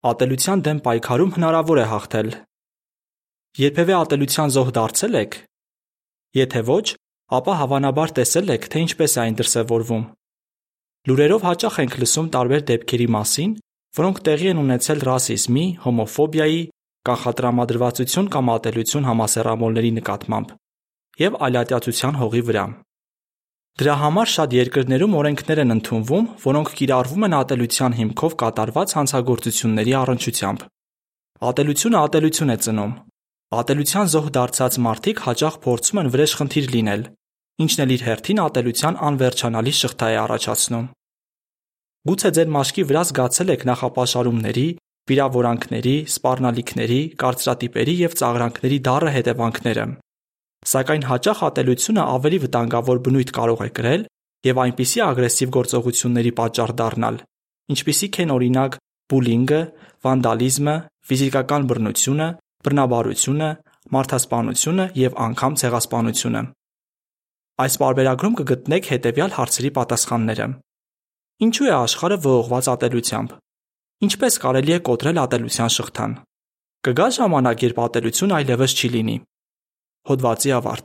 ատելության դեմ պայքարում հնարավոր է հաղթել։ Երբևէ ատելության զոհ դարձել եք։ Եթե ոչ, ապա հավանաբար տեսել եք, թե ինչպես է այն դրսևորվում։ Լուրերով հաճախ ենք լսում տարբեր դեպքերի մասին, որոնք տեղի են ունեցել ռասիզմի, հոմոֆոբիայի, կանխատրամադրվածություն կամ ատելություն համասեռամոլների նկատմամբ եւ այլատյացության հողի վրա։ Դրա համար շատ երկրներում օրենքներ են ընդունվում, որոնք կիրառվում են ատելության հիմքով կատարված հանցագործությունների առնչությամբ։ Ատելությունը ատելություն է ծնում։ Ատելության զոհ դարձած մարդիկ հաճախ փորձում են վրեժխնդիր լինել, ինչն էլ իր հերթին ատելության անվերջանալի շղթա է առաջացնում։ Գուցե ձեր մաշկի վրա զգացել եք նախապաշարումների, վիրավորանքների, սպառնալիքների, կարծրատիպերի եւ ծաղրանքների դառը հետևանքները։ Սակայն հաճախ ատելությունը ավելի վտանգավոր բնույթ կարող է կրել եւ այնպիսի ագրեսիվ գործողությունների պատճառ դառնալ, ինչպիսիք են օրինակ բուլինգը, վանդալիզմը, ֆիզիկական բռնությունը, բռնաբարությունը, մարդասպանությունը եւ անգամ ցեղասպանությունը։ Այս բարբերագրում կգտնեք հետեւյալ հարցերի պատասխանները։ Ինչու է աշխարհը ողողված ատելությամբ։ Ինչպես կարելի է կոտրել ատելության շղթան։ Կգա ժամանակ, երբ ատելություն այլևս չի լինի։ Հոդվացի ավարտ։